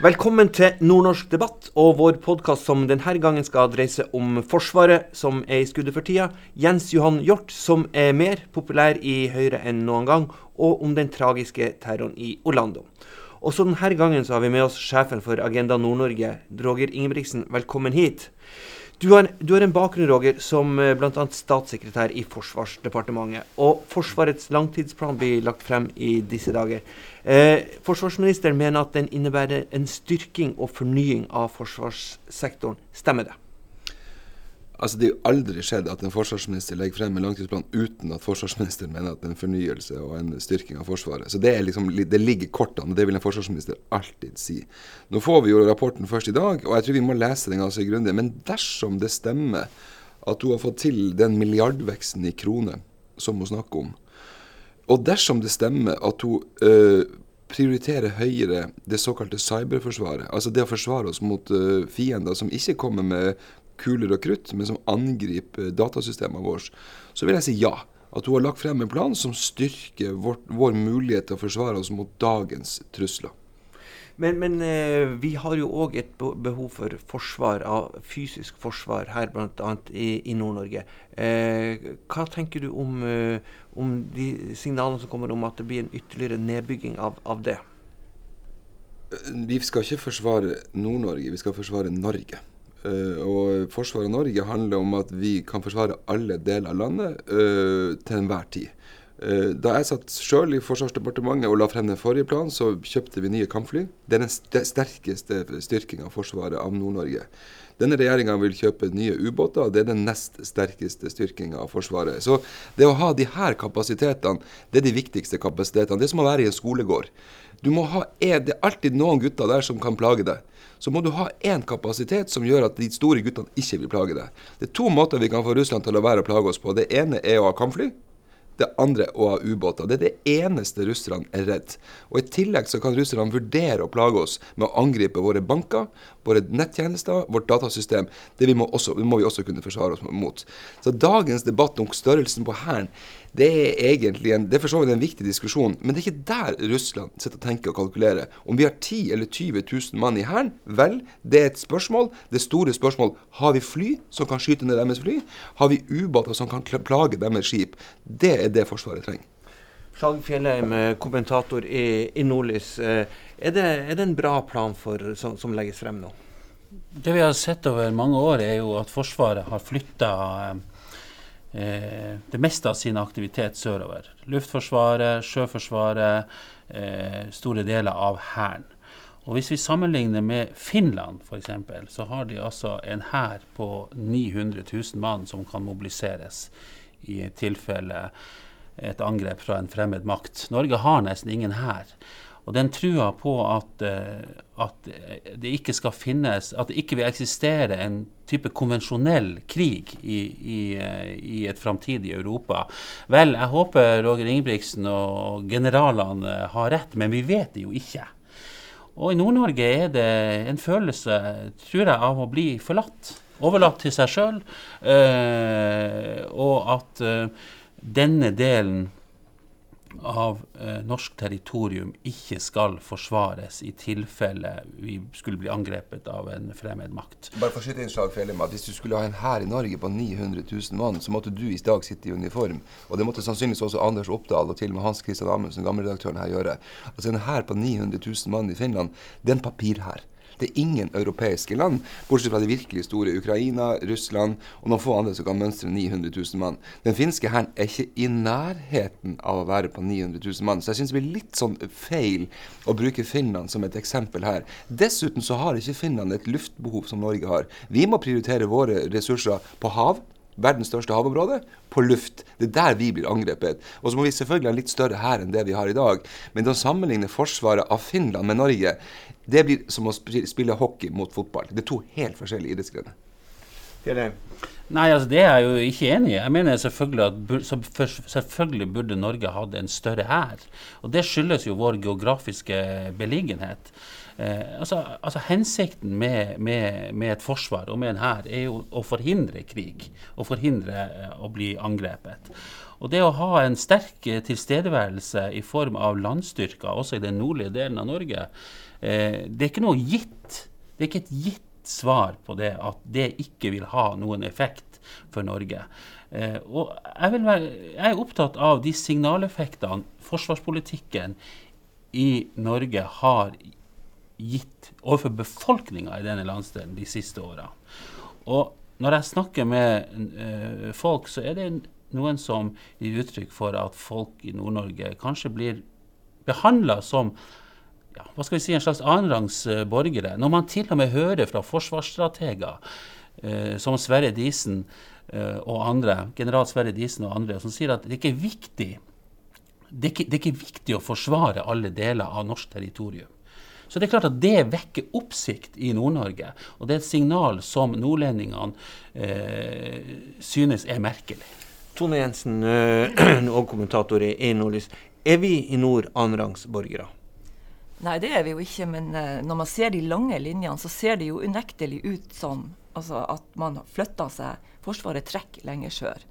Velkommen til Nordnorsk debatt og vår podkast som denne gangen skal dreie om Forsvaret, som er i skuddet for tida, Jens Johan Hjort, som er mer populær i Høyre enn noen gang, og om den tragiske terroren i Orlando. Også denne gangen så har vi med oss sjefen for Agenda Nord-Norge, Roger Ingebrigtsen. Velkommen hit. Du har, du har, en bakgrunn Roger, som eh, bl.a. statssekretær i Forsvarsdepartementet. Og Forsvarets langtidsplan blir lagt frem i disse dager. Eh, forsvarsministeren mener at den innebærer en styrking og fornying av forsvarssektoren. Stemmer det? Altså, Det er jo aldri skjedd at en forsvarsminister legger frem en langtidsplan uten at forsvarsministeren mener at det er en fornyelse og en styrking av Forsvaret. Så Det, liksom, det ligger kortene, og det vil en forsvarsminister alltid si. Nå får vi jo rapporten først i dag, og jeg tror vi må lese den ganske grundig. Men dersom det stemmer at hun har fått til den milliardveksten i kroner som hun snakker om, og dersom det stemmer at hun øh, prioriterer høyere det såkalte cyberforsvaret, altså det å forsvare oss mot uh, fiender som ikke kommer med kuler og krutt, men som angriper datasystemene våre, så vil jeg si ja. At hun har lagt frem en plan som styrker vår, vår mulighet til å forsvare oss mot dagens trusler. Men, men eh, vi har jo òg et behov for forsvar, av fysisk forsvar her bl.a. i, i Nord-Norge. Eh, hva tenker du om, eh, om, de signalene som kommer om at det blir en ytterligere nedbygging av, av det? Vi skal ikke forsvare Nord-Norge, vi skal forsvare Norge. Uh, og forsvaret av Norge handler om at vi kan forsvare alle deler av landet uh, til enhver tid. Uh, da jeg satt sjøl i Forsvarsdepartementet og la frem den forrige planen, så kjøpte vi nye kampfly. Det er den st sterkeste styrkinga av forsvaret av Nord-Norge. Denne regjeringa vil kjøpe nye ubåter, og det er den nest sterkeste styrkinga av Forsvaret. Så det å ha de her kapasitetene, det er de viktigste kapasitetene. Det er som å være i en skolegård. Du må ha, er det alltid noen gutter der som kan plage deg så må du ha én kapasitet som gjør at de store guttene ikke vil plage deg. Det er to måter vi kan få Russland til å være å plage oss på. Det ene er å ha kampfly. Det andre å ha ubåter. Det er det eneste russerne er redd. Og I tillegg så kan russerne vurdere å plage oss med å angripe våre banker, våre nettjenester, vårt datasystem. Det må, også, må vi også kunne forsvare oss mot. Så dagens debatt om størrelsen på Hæren det er egentlig en, det er for så vidt en viktig diskusjon, men det er ikke der Russland sitter og tenker og kalkulerer. Om vi har 10 eller 20 000 mann i Hæren, vel, det er et spørsmål. Det store spørsmål har vi fly som kan skyte ned deres fly. Har vi ubåter som kan plage deres skip? Det er det Forsvaret trenger. Skjalg Fjellheim, kommentator i, i Nordlys. Eh, er det, er det, en bra plan for, som, som legges frem nå? Det vi har sett over mange år, er jo at Forsvaret har flytta eh, eh, det meste av sin aktivitet sørover. Luftforsvaret, Sjøforsvaret, eh, store deler av Hæren. Og Hvis vi sammenligner med Finland f.eks., så har de altså en hær på 900 000 mann som kan mobiliseres i tilfelle et angrep fra en fremmed makt. Norge har nesten ingen hær. Og den trua på at, eh, at, det ikke skal finnes At det ikke vil eksistere en type konvensjonell krig i, i, eh, i et framtidig Europa. Vel, jeg håper Roger Ingebrigtsen og generalene har rett, men vi vet det jo ikke. Og i Nord-Norge er det en følelse, tror jeg, av å bli forlatt. Overlatt til seg sjøl. Øh, og at øh, denne delen av eh, norsk territorium ikke skal forsvares i tilfelle vi skulle bli angrepet av en fremmed makt. Bare for å skyte inn slag for Hvis du skulle ha en hær i Norge på 900 000 mann, så måtte du i dag sitte i uniform. Og det måtte sannsynligvis også Anders Oppdal og til og med Hans Christian Amundsen, gammelredaktøren her, gjøre. Altså En hær på 900 000 mann i Finland, det er en papirhær. Det er ingen europeiske land, bortsett fra de virkelig store Ukraina, Russland og noen få andre som kan mønstre 900 000 mann. Den finske hæren er ikke i nærheten av å være på 900 000 mann. Så jeg syns det blir litt sånn feil å bruke Finland som et eksempel her. Dessuten så har ikke Finland et luftbehov som Norge har. Vi må prioritere våre ressurser på hav verdens største havområde, på luft. Det er der vi blir angrepet. Og så må vi selvfølgelig ha litt større hær enn det vi har i dag. Men å sammenligne forsvaret av Finland med Norge det blir som å spille hockey mot fotball. Det er to helt forskjellige idrettsgrener. Nei, altså det er jeg jo ikke enig i. Jeg mener selvfølgelig at selvfølgelig burde Norge hatt en større hær. Og det skyldes jo vår geografiske beliggenhet. Eh, altså, altså, Hensikten med, med, med, et forsvar og med en hær er jo å forhindre krig. Å forhindre eh, å bli angrepet. Og det å ha en sterk eh, tilstedeværelse i form av landstyrker, også i den nordlige delen av Norge, eh, det er ikke noe gitt. Det er ikke et gitt svar på det at det ikke vil ha noen effekt for Norge. Eh, og jeg, være, jeg, er opptatt av de signaleffektene forsvarspolitikken i Norge har gitt overfor befolkninga i denne landsdelen de siste åra. Og når jeg snakker med uh, folk, så er det noen som gir uttrykk for at folk i Nord-Norge kanskje blir behandla som ja, hva skal vi si, en slags annenrangs uh, borgere. Når man til og med hører fra forsvarsstrateger uh, som Sverre Disen uh, og andre, general Sverre Disen og andre, som sier at det ikke er viktig det er, ikke, det er ikke viktig å forsvare alle deler av norsk territorium. Så det er klart at det vekker oppsikt i Nord-Norge. Og det er et signal som nordlendingene eh, synes er merkelig. Tone Jensen, og kommentator i Nordlys. Er vi i nord annenrangs borgere? Nei, det er vi jo ikke. Men uh, når man ser de lange linjene, så ser det jo unektelig ut som altså, at man flytter seg. Forsvaret trekker lenger sør.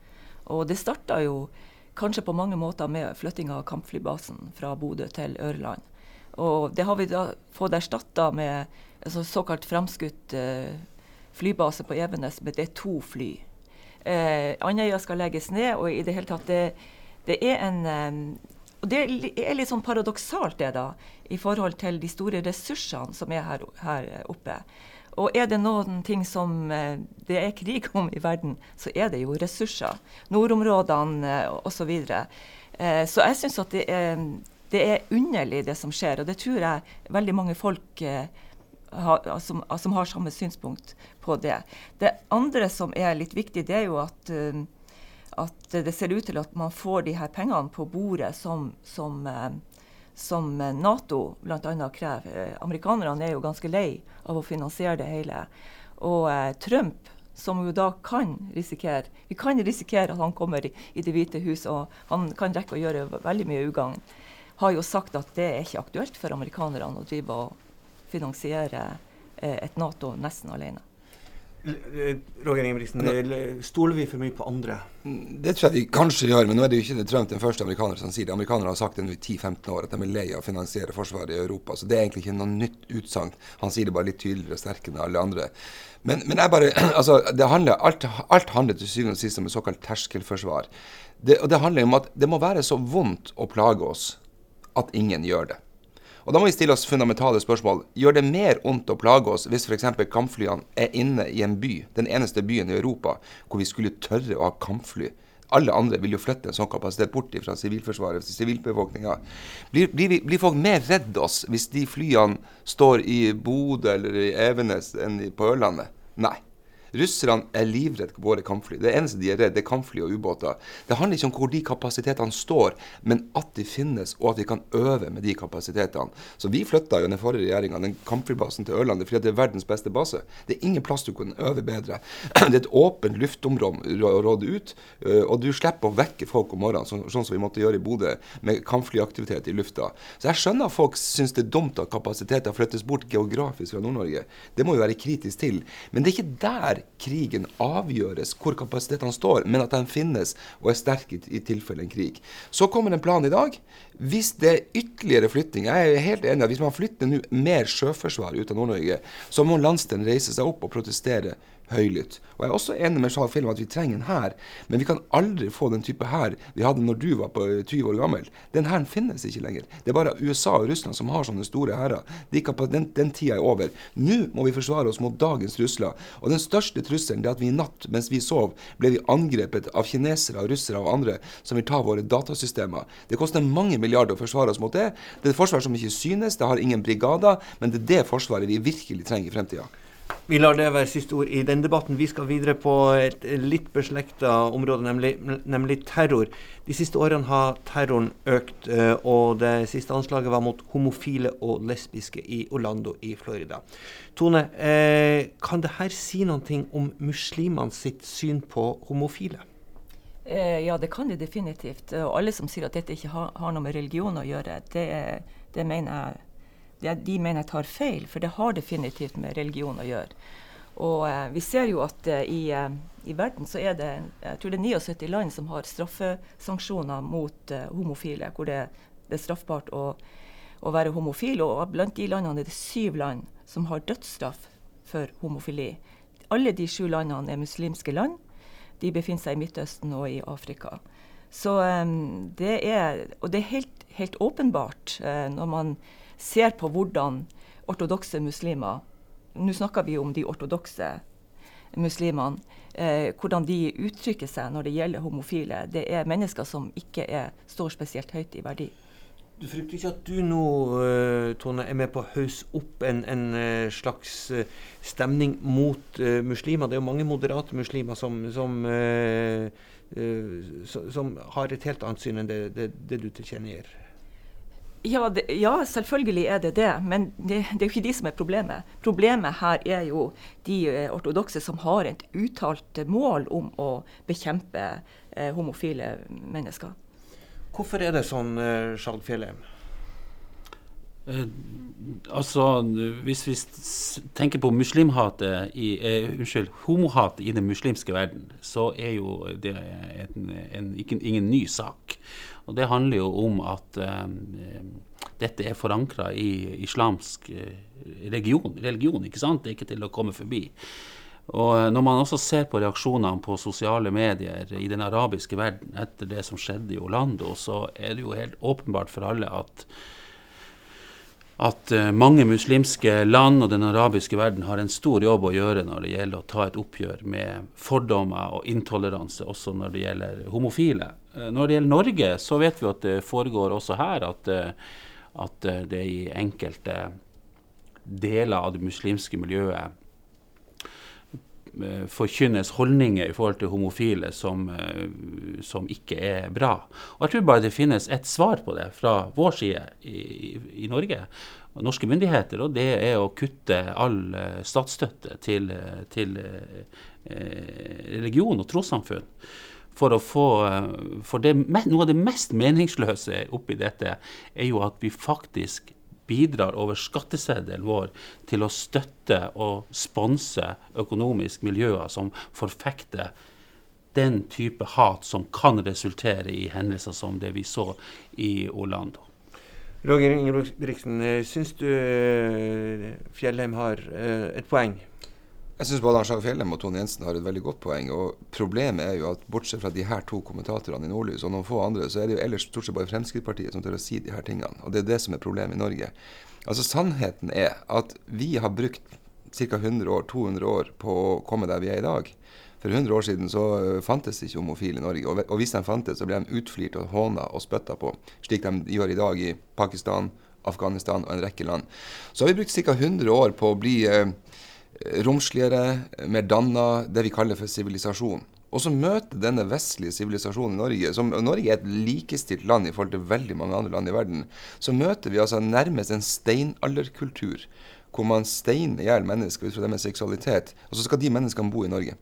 Og det starta jo kanskje på mange måter med flyttinga av kampflybasen fra Bodø til Ørland. Og det har vi da fått erstatta med altså, såkalt framskutt uh, flybase på Evenes, men det er to fly. Uh, Andøya skal legges ned, og i det hele tatt det, det er en um, og Det er litt sånn paradoksalt, det, da, i forhold til de store ressursene som er her, her oppe. Og er det noen ting som eh, det er krig om i verden, så er det jo ressurser. Nordområdene eh, osv. Så, videre. så jeg syns at det er, det er, underlig, det som skjer. Og det tror jeg veldig mange folk eh, ha, som, som, har samme synspunkt på det. Det andre som er litt viktig, det er jo at uh, at det ser ut til at man får de her pengene på bordet som, som, uh, som Nato bl.a. krever. Eh, amerikanerne er jo ganske lei av å finansiere det hele. Og uh, Trump, som jo da kan risikere Vi kan risikere at han kommer i, i Det hvite hus, og han kan rekke å gjøre veldig mye ugagn. Har jo sagt at det er ikke aktuelt for amerikanerne å drive og finansiere eh, et Nato nesten alene. Roger Ingebrigtsen, stoler vi for mye på andre? Det tror jeg vi kanskje gjør, men nå er det jo ikke det Trump den første amerikaner som sier det. Amerikanere har sagt det nå i 10-15 år at de er lei av å finansiere forsvaret i Europa. Så det er egentlig ikke noe nytt utsagn. Han sier det bare litt tydeligere og sterkere enn alle andre. Men, men jeg bare, altså, det handler, alt, alt handler til syvende og sist om et såkalt terskelforsvar. Det, og det handler om at det må være så vondt å plage oss at ingen gjør det. Og Da må vi stille oss fundamentale spørsmål. Gjør det mer ondt å plage oss hvis f.eks. kampflyene er inne i en by, den eneste byen i Europa, hvor vi skulle tørre å ha kampfly? Alle andre vil jo flytte en sånn kapasitet bort fra sivilforsvaret til sivilbefolkninga. Blir, blir, blir, folk mer redd oss hvis de flyene står i Bodø eller i Evenes enn på Ørlandet? Nei. Russerne er livredde for våre kampfly. Det eneste de er redd, det er kampfly og ubåter. Det handler ikke om hvor de kapasitetene står, men at de finnes, og at vi kan øve med de kapasitetene. Så vi flytta jo den forrige regjeringa den kampflybasen til Ørlandet fordi det er verdens beste base. Det er ingen plass du kan øve bedre. Det er et åpent luftområde ut, og du slipper å vekke folk om morgenen, sånn, som vi måtte gjøre i Bodø, med kampflyaktivitet i lufta. Så jeg skjønner at folk syns det er dumt at kapasiteter flyttes bort geografisk fra Nord-Norge. Det må vi være kritisk til. Men det er ikke der krigen avgjøres, hvor kapasitetene står, men at de finnes og er sterke i tilfelle en krig. Så kommer en plan i dag. Hvis det er ytterligere flytting Jeg er helt enig at hvis man flytter mer sjøforsvar ut av Nord-Norge, så må landsdelen reise seg opp og protestere høylytt. Og Jeg er også enig med Charles Film at vi trenger en hær, men vi kan aldri få den type hær vi hadde når du var på 20 år gammel. Den hæren finnes ikke lenger. Det er bare USA og Russland som har sånne store hærer. De den, den tida er over. Nå må vi forsvare oss mot dagens trusler. Og den største trusselen er at vi i natt, mens vi sov, ble vi angrepet av kinesere, russere og andre som vil ta våre datasystemer. Det koster mange milliarder å forsvare oss mot det. Det er et forsvar som ikke synes, det har ingen brigader, men det er det forsvaret vi virkelig trenger i fremtida. Vi lar det være siste ord i den debatten. Vi skal videre på et litt beslekta område, nemlig, nemlig, terror. De siste årene har terroren økt, eh, og det siste anslaget var mot homofile og lesbiske i Orlando i Florida. Tone, eh, kan det her si noe om muslimene sitt syn på homofile? Eh, ja, det kan det definitivt. Og alle som sier at dette ikke har, har noe med religion å gjøre, det, det mener jeg de mener jeg tar feil, for det har definitivt med religion å gjøre. Og eh, vi ser jo at eh, i, eh, i, verden så er det jeg tror det er 79 land som har straffesanksjoner mot eh, homofile, hvor det, det, er straffbart å, å, være homofil. Og blant de landene er det syv land som har dødsstraff for homofili. Alle de sju landene er muslimske land. De befinner seg i Midtøsten og i Afrika. Så um, det er Og det er helt, helt åpenbart uh, når man ser på hvordan ortodokse muslimer Nå snakker vi om de ortodokse muslimene. Eh, hvordan de uttrykker seg når det gjelder homofile. Det er mennesker som ikke er, står spesielt høyt i verdi. Du frykter ikke at du nå uh, Tone, er med på å hausse opp en, en uh, slags uh, stemning mot muslimer? Det er jo mange moderate muslimer som, som, som, har et helt annet syn enn det, det, det du tilkjennegir. Ja, det, ja, selvfølgelig er det det. Men det, det, er jo ikke de som er problemet. Problemet her er jo de eh, ortodokse som har et uttalt mål om å bekjempe eh, homofile mennesker. Hvorfor er det sånn, eh, Skjalg Fjellheim? Eh, altså, hvis vi tenker på muslimhatet i, eh, Unnskyld, homohatet i den muslimske verden, så er jo det en, en, ikke, ingen ny sak. Og Det handler jo om at um, dette er forankra i islamsk uh, religion, religion. ikke sant? Det er ikke til å komme forbi. Og uh, Når man også ser på reaksjonene på sosiale medier i den arabiske verden etter det som skjedde i Orlando, så er det jo helt åpenbart for alle at at uh, mange muslimske land og den arabiske verden har en stor jobb å gjøre når det gjelder å ta et oppgjør med fordommer og intoleranse, også når det gjelder homofile. Uh, når det gjelder Norge, så vet vi at det foregår også her at, uh, at det i enkelte deler av det muslimske miljøet forkynnes holdninger i forhold til homofile som, som, ikke er bra. Og Jeg tror bare det finnes et svar på det fra vår side i, i Norge og norske myndigheter, og det er å kutte all uh, statsstøtte til, til religion og trossamfunn. For få For det, noe av det mest meningsløse oppi dette er jo at vi faktisk bidrar over skatteseddelen vår til å støtte og sponse økonomisk miljøer som forfekter den type hat som kan resultere i hendelser som det vi så i Orlando. Roger Ingebrigtsen, syns du eh, Fjellheim har eh, et poeng? Jeg syns både Arnstad Fjellheim og Tone Jensen har et veldig godt poeng. og Problemet er jo at bortsett fra de her to kommentatorene i Nordlys og noen få andre, så er det jo ellers stort sett bare Fremskrittspartiet som tør å si de her tingene. Og det er det som er problemet i Norge. Altså Sannheten er at vi har brukt ca. 100 år, 200 år på å komme der vi er i dag. For 100 år siden så eh, fantes det ikke homofile i Norge. Og, hvis de fantes, så ble de utflirt og håna og spytta på, slik de gjør i dag i Pakistan, Afghanistan og en rekke land. Så har vi brukt ca. 100 år på å bli eh, romsligere, mer danna, det vi kaller for sivilisasjon. Og så møter denne vestlige sivilisasjonen i Norge, som Norge er et likestilt land i forhold til veldig mange andre land i verden, så møter vi altså nærmest en steinalderkultur hvor man steiner i hjel mennesker ut fra deres seksualitet, og så skal de menneskene bo i Norge.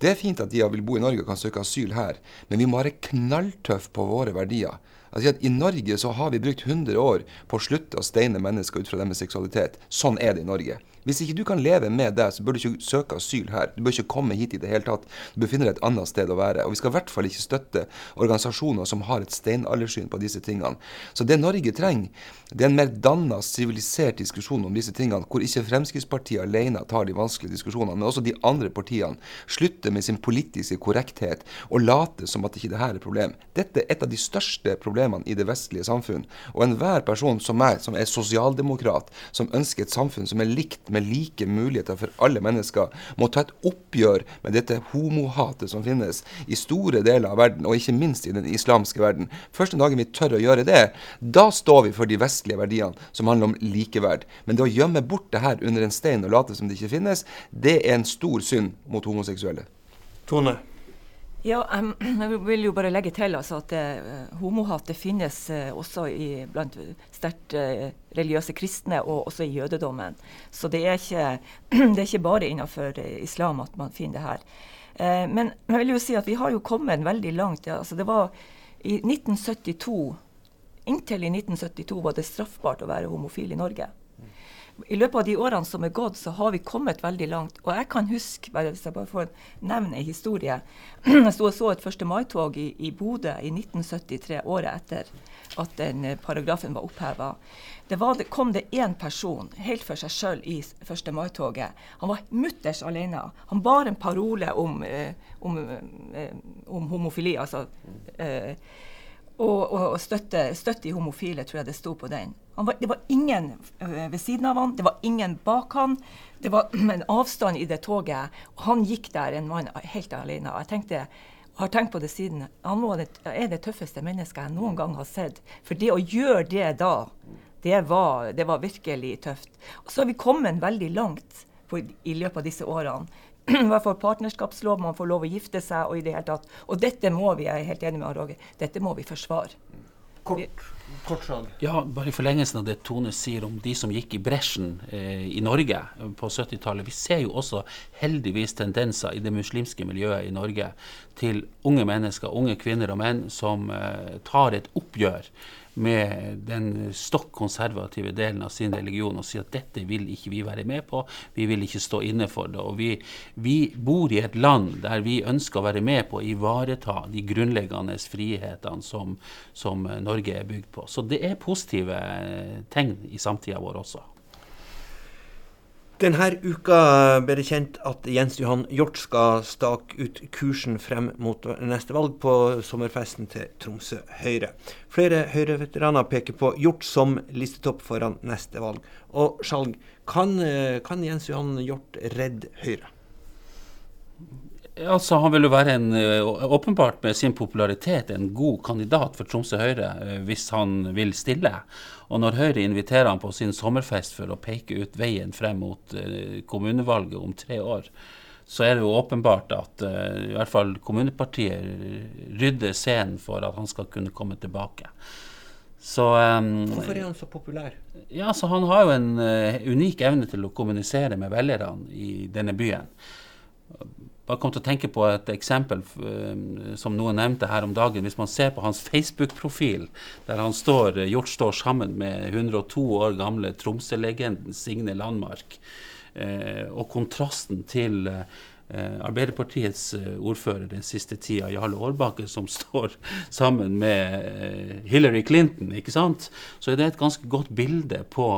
Det er fint at de vil bo i Norge og kan søke asyl her, men vi må være knalltøffe på våre verdier. Altså at I Norge så har vi brukt 100 år på å slutte å steine mennesker ut fra deres seksualitet. Sånn er det i Norge. Hvis ikke du kan leve med det, så bør du ikke søke asyl her. Du bør ikke komme hit i det hele tatt. Du befinner deg et annet sted å være. Og vi skal i hvert fall ikke støtte organisasjoner som har et steinaldersyn på disse tingene. Så det Norge trenger, det er en mer danna, sivilisert diskusjon om disse tingene, hvor ikke Fremskrittspartiet alene tar de vanskelige diskusjonene, men også de andre partiene slutter med sin politiske korrekthet og later som at ikke dette er et problem. Dette er et av de største problemene i det vestlige samfunn. Og enhver person som meg, som er sosialdemokrat, som ønsker et samfunn som er likt med like muligheter for alle mennesker, må ta et oppgjør med dette homohatet som finnes i store deler av verden, og ikke minst i den islamske verden. Første dagen vi tør å gjøre det, da står vi for de vestlige verdiene som handler om likeverd. Men det å gjemme bort det her under en stein og late som det ikke finnes, det er en stor synd mot homoseksuelle. Tone? Ja, jeg vil jo bare legge til altså, at uh, homohat finnes uh, også i, blant sterkt uh, religiøse kristne, og også i jødedommen. Så det er ikke, det er ikke bare innenfor islam at man finner det her. men jeg vil jo si at vi har jo kommet veldig langt. Ja. Altså, det var i 1972 Inntil i 1972 var det straffbart å være homofil i Norge i løpet av de årene som er gått, så har vi kommet veldig langt. Og jeg kan huske, bare, hvis jeg bare får nevne en historie Jeg sto og så et 1. mai-tog i, i Bodø i 1973, året etter at den eh, paragrafen var oppheva. Det, det kom det én person helt for seg sjøl i 1. mai-toget. Han var mutters alene. Han bar en parole om, eh, om, eh, om homofili. altså eh, og, og, og støtte, støtte, i homofile, tror jeg det sto på den. Var, det var ingen øh, ved siden av han, det var ingen bak han. Det var en avstand i det toget. Og han gikk der, en mann helt alene. Jeg tenkte, har tenkt på det siden. Han det, er det tøffeste mennesket jeg noen gang har sett. For det å gjøre det da, det var, det var virkelig tøft. Og så har vi kommet veldig langt på, i løpet av disse årene. Hvert fall partnerskapslov, man får lov å gifte seg og i det hele tatt. Og dette må vi, jeg er helt enig med Roger, dette må vi forsvare. Kort, kort Ja, bare i forlengelsen av det Tone sier om de som gikk i bresjen eh, i Norge på 70-tallet. Vi ser jo også heldigvis tendenser i det muslimske miljøet i Norge til unge mennesker, unge kvinner og menn, som eh, tar et oppgjør med den stokk konservative delen av sin religion og sier at dette vil ikke vi være med på, vi vil ikke stå inne for det. Og vi, vi bor i et land der vi ønsker å være med på å ivareta de grunnleggende frihetene som, som Norge er bygd på. Så det er positive tegn i samtida vår også. Denne uka ble det kjent at Jens Johan Hjort skal stake ut kursen frem mot neste valg på sommerfesten til Tromsø Høyre. Flere Høyre-veteraner peker på Hjort som listetopp foran neste valg. Og Skjalg, kan, kan Jens Johan Hjort redde Høyre? Altså, Han vil jo være en, åpenbart med sin popularitet en god kandidat for Tromsø Høyre hvis han vil stille. Og når Høyre inviterer han på sin sommerfest for å peke ut veien frem mot uh, kommunevalget om tre år, så er det jo åpenbart at uh, i hvert fall kommunepartiet rydder scenen for at han skal kunne komme tilbake. Så, um, Hvorfor er han så populær? Ja, så Han har jo en uh, unik evne til å kommunisere med velgerne i denne byen bare kom til å tenke på et eksempel um, som noen nevnte her om dagen. Hvis man ser på hans Facebook-profil, der han står, eh, Hjort står sammen med 102 år gamle Tromsø-legenden Signe Landmark, eh, og kontrasten til eh, Arbeiderpartiets eh, ordfører den siste tida, Jarle Aarbakke, som står sammen med eh, Hillary Clinton, ikke sant? så er det et ganske godt bilde på,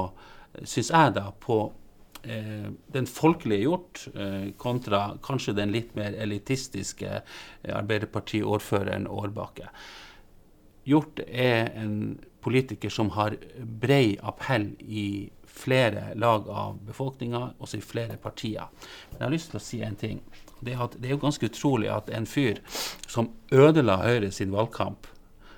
syns jeg, da, på eh, den folkelige gjort eh, kontra kanskje den litt mer elitistiske Arbeiderparti-ordføreren Årbakke. Hjort er en politiker som har brei appell i flere lag av befolkninga, også i flere partier. Men jeg har lyst til å si en ting. Det er, at, det er jo ganske utrolig at en fyr som ødela Høyre sin valgkamp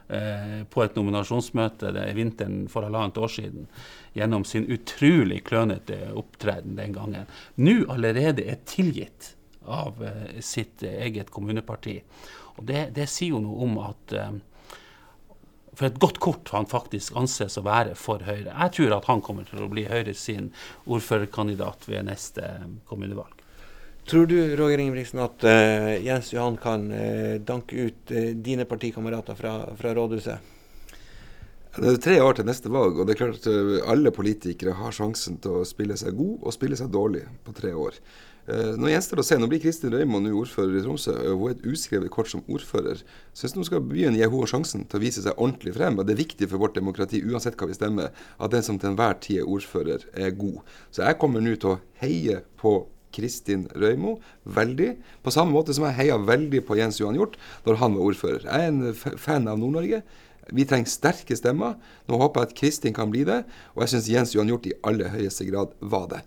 eh, på et nominasjonsmøte det vinteren for halvannet år siden, gjennom sin utrolig klønete opptreden den gangen, nå allerede er tilgitt av uh, sitt uh, eget kommuneparti. Og det, det, sier jo noe om at uh, for et godt kort han faktisk anses å være for Høyre. Jeg tror at han kommer til å bli Høyre sin ordførerkandidat ved neste kommunevalg. Tror du Roger Ingebrigtsen, at uh, Jens Johan kan uh, danke ut uh, dine partikamerater fra, fra rådhuset? Det er tre år til neste valg, og det er klart at eh, alle politikere har sjansen til å spille seg god og spille seg dårlig på tre år. Eh, nå gjenstår det å se. Nå blir Kristin Røymo ordfører i Tromsø. Hun er et uskrevet kort som ordfører. Syns nå skal byen gi henne sjansen til å vise seg ordentlig frem. Og det er viktig for vårt demokrati, uansett hva vi stemmer, at den som til enhver tid er ordfører, er god. Så jeg kommer nå til å heie på Kristin Røymo veldig. På samme måte som jeg heia veldig på Jens Johan Hjort når han var ordfører. Jeg er en fan av Nord-Norge. Vi trenger sterke stemmer. Nå håper jeg at Kristin kan bli det, og jeg syns Jens Johan Hjort i aller høyeste grad var det.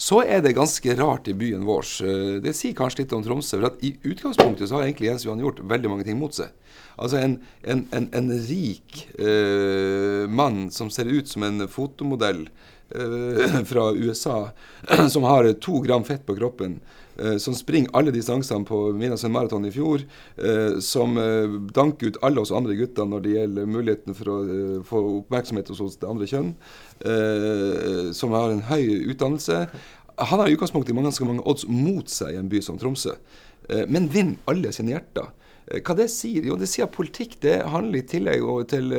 Så er det ganske rart i byen vår. Eh, det sier kanskje litt om Tromsø. for at I utgangspunktet så har egentlig Jens Johan Hjort veldig mange ting mot seg. Altså en, en, en, en rik eh, mann som ser ut som en fotomodell eh, fra USA, som har to gram fett på kroppen som springer alle distansene på Minasund Maraton i fjor. Eh, som eh, danker ut alle oss andre gutter når det gjelder muligheten for å få oppmerksomhet hos det andre kjønn. som har en høy utdannelse. Han har i utgangspunktet ganske mange odds mot seg i en by som Tromsø, men vinner alle sine hjerter. Hva det sier? Jo, det sier at politikk det handler i tillegg til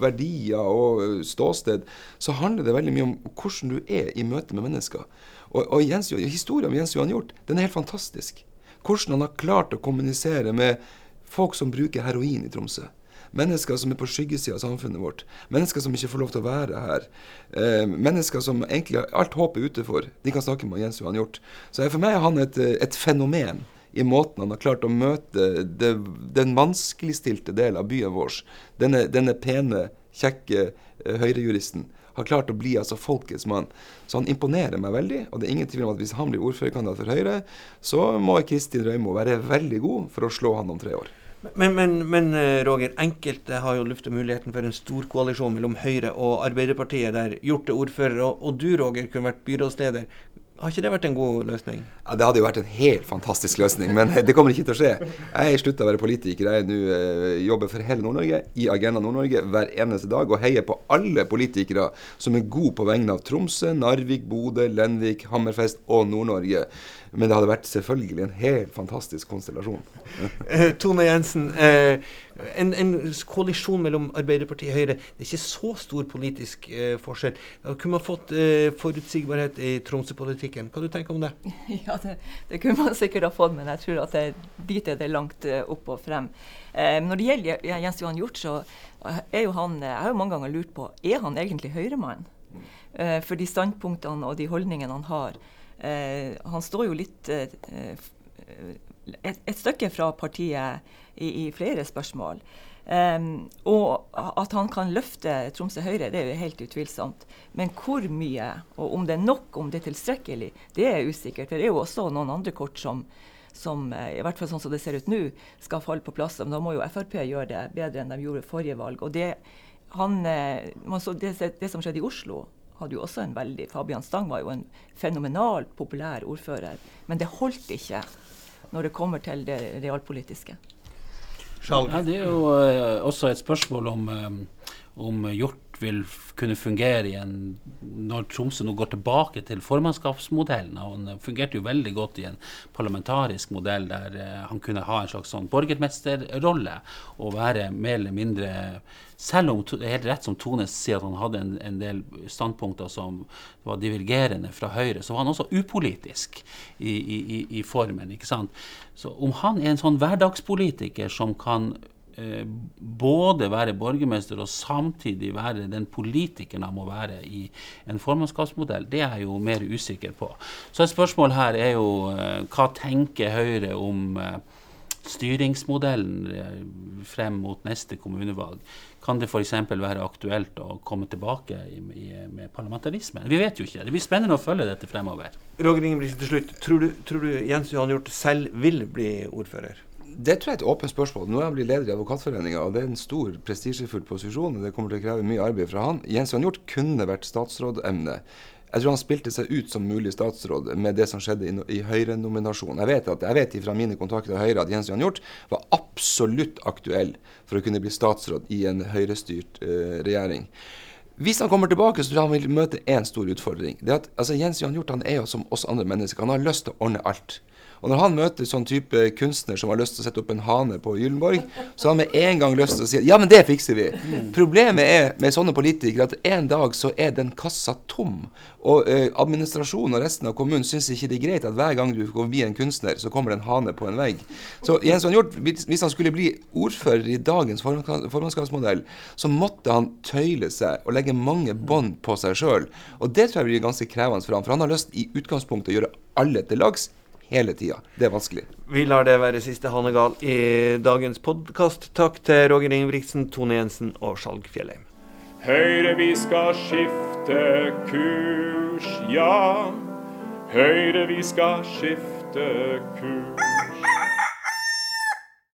verdier og ståsted, så handler det veldig mye om hvordan du er i møte med mennesker. Og, og Jens, Historien om Jens Johan Hjort den er helt fantastisk. Hvordan han har klart å kommunisere med folk som bruker heroin i Tromsø. Mennesker som er på skyggesida av samfunnet vårt. Mennesker som ikke får lov til å være her. Eh, mennesker som egentlig alt håp er ute for. De kan snakke med Jens Johan Hjort. Så for meg er han et, et fenomen i måten han har klart å møte det, den vanskeligstilte delen av byen vår. Denne, denne pene, kjekke uh, høyrejuristen har klart å bli altså folkets mann. Så han imponerer meg veldig. Og det er ingen tvil om at hvis han blir ordførerkandidat for Høyre, så må Kristin Røymo være veldig god for å slå han om tre år. Men, men, men, eh, Roger, enkelte har jo luftet muligheten for en stor koalisjon mellom Høyre og Arbeiderpartiet, der Hjort er ordfører, og, og du, Roger, kunne vært byrådsleder. Har ikke det vært en god løsning? Ja, Det hadde jo vært en helt fantastisk løsning, men det kommer ikke til å skje. Jeg slutta å være politiker. Jeg nå eh, jobber for hele Nord-Norge, i Agenda Nord-Norge, hver eneste dag. Og heier på alle politikere som er gode på vegne av Tromsø, Narvik, Bodø, Lenvik, Hammerfest og Nord-Norge. Men det hadde vært selvfølgelig en helt fantastisk konstellasjon. Eh, Tone Jensen, eh, en, en, koalisjon mellom Arbeiderpartiet og Høyre, det er ikke så stor politisk eh, forskjell. Da kunne man fått forutsigbarhet i Tromsø-politikken. Hva du tenker du om det? Ja, det, det, kunne man sikkert ha fått, men jeg tror at det, dit er det langt uh, opp og frem. Eh, når det gjelder Jens Johan Hjort, så er jo han Jeg har jo mange ganger lurt på er han egentlig Høyremann. Eh, for de standpunktene og de holdningene han har. Eh, han står jo litt eh, et, et, stykke fra partiet i, i flere spørsmål. Um, og at han kan løfte Tromsø Høyre, det er jo helt utvilsomt. Men hvor mye, og om det er nok, om det er tilstrekkelig, det er usikkert. For det er jo også noen andre kort som, som i hvert fall sånn som det ser ut nå, skal falle på plass. Men da må jo Frp gjøre det bedre enn de gjorde forrige valg. Og det, han, det, det som skjedde i Oslo, hadde jo også en veldig Fabian Stang var jo en fenomenalt populær ordfører. Men det holdt ikke når det kommer til det realpolitiske. Ja, det er jo uh, også et spørsmål om, um, om Hjort vil kunne fungere igjen når Tromsø nå går tilbake til formannskapsmodellen. Han fungerte jo veldig godt i en parlamentarisk modell der uh, han kunne ha en slags sånn borgermesterrolle og være mer eller mindre selv om det er helt rett som Tone sier at han hadde en, en, del standpunkter som var divergerende fra Høyre, så var han også upolitisk i, i, i formen. ikke sant? Så om han er en sånn hverdagspolitiker som kan eh, både være borgermester og samtidig være den politikeren han må være i en formannskapsmodell, det er jeg jo mer usikker på. Så et spørsmål her er jo eh, hva tenker Høyre om eh, styringsmodellen eh, frem mot neste kommunevalg? Kan det f.eks. være aktuelt å komme tilbake i, i, med parlamentarisme? Vi vet jo ikke. Det blir spennende å følge dette fremover. Roger Ingebrigtsen til slutt. Tror du, tror du Jens Johan Hjort selv vil bli ordfører? Det tror jeg er et åpent spørsmål. Nå er han blitt leder i Advokatforeninga, og det er en stor prestisjefull posisjon. og Det kommer til å kreve mye arbeid fra han. Jens Johan Hjort kunne vært statsrådemne. Jeg tror han spilte seg ut som mulig statsråd med det som skjedde i, i Høyre-nominasjonen. Jeg vet, vet fra mine kontakter i Høyre at Jens Johan Hjort var absolutt aktuell for å kunne bli statsråd i en Høyre-styrt eh, regjering. Hvis han kommer tilbake, så tror jeg han vil møte én stor utfordring. Det at, altså Jens Johan Hjort han er jo som oss andre mennesker. Han har lyst til å ordne alt. Og når han møter sånn type kunstner som har lyst til å sette opp en hane på Gyllenborg, så har han med en gang lyst til å si ja, men det fikser vi. Mm. Problemet er med sånne politikere at en dag så er den kassa tom. Og eh, administrasjonen og resten av kommunen syns ikke det er greit at hver gang du går forbi en kunstner, så kommer det en hane på en vegg. Så Jens Van Hjort, hvis han skulle bli ordfører i dagens formannskapsmodell, så måtte han tøyle seg og legge mange bånd på seg sjøl. Og det tror jeg blir ganske krevende for han, for han har lyst i utgangspunktet å gjøre alle til lags hele tida. Det er vanskelig. Vi lar det være siste hanegal i dagens podkast. Takk til Roger Ingebrigtsen, Tone Jensen og Skjalg Fjellheim. Høyre, vi skal skifte kurs, ja. Høyre, vi skal skifte kurs.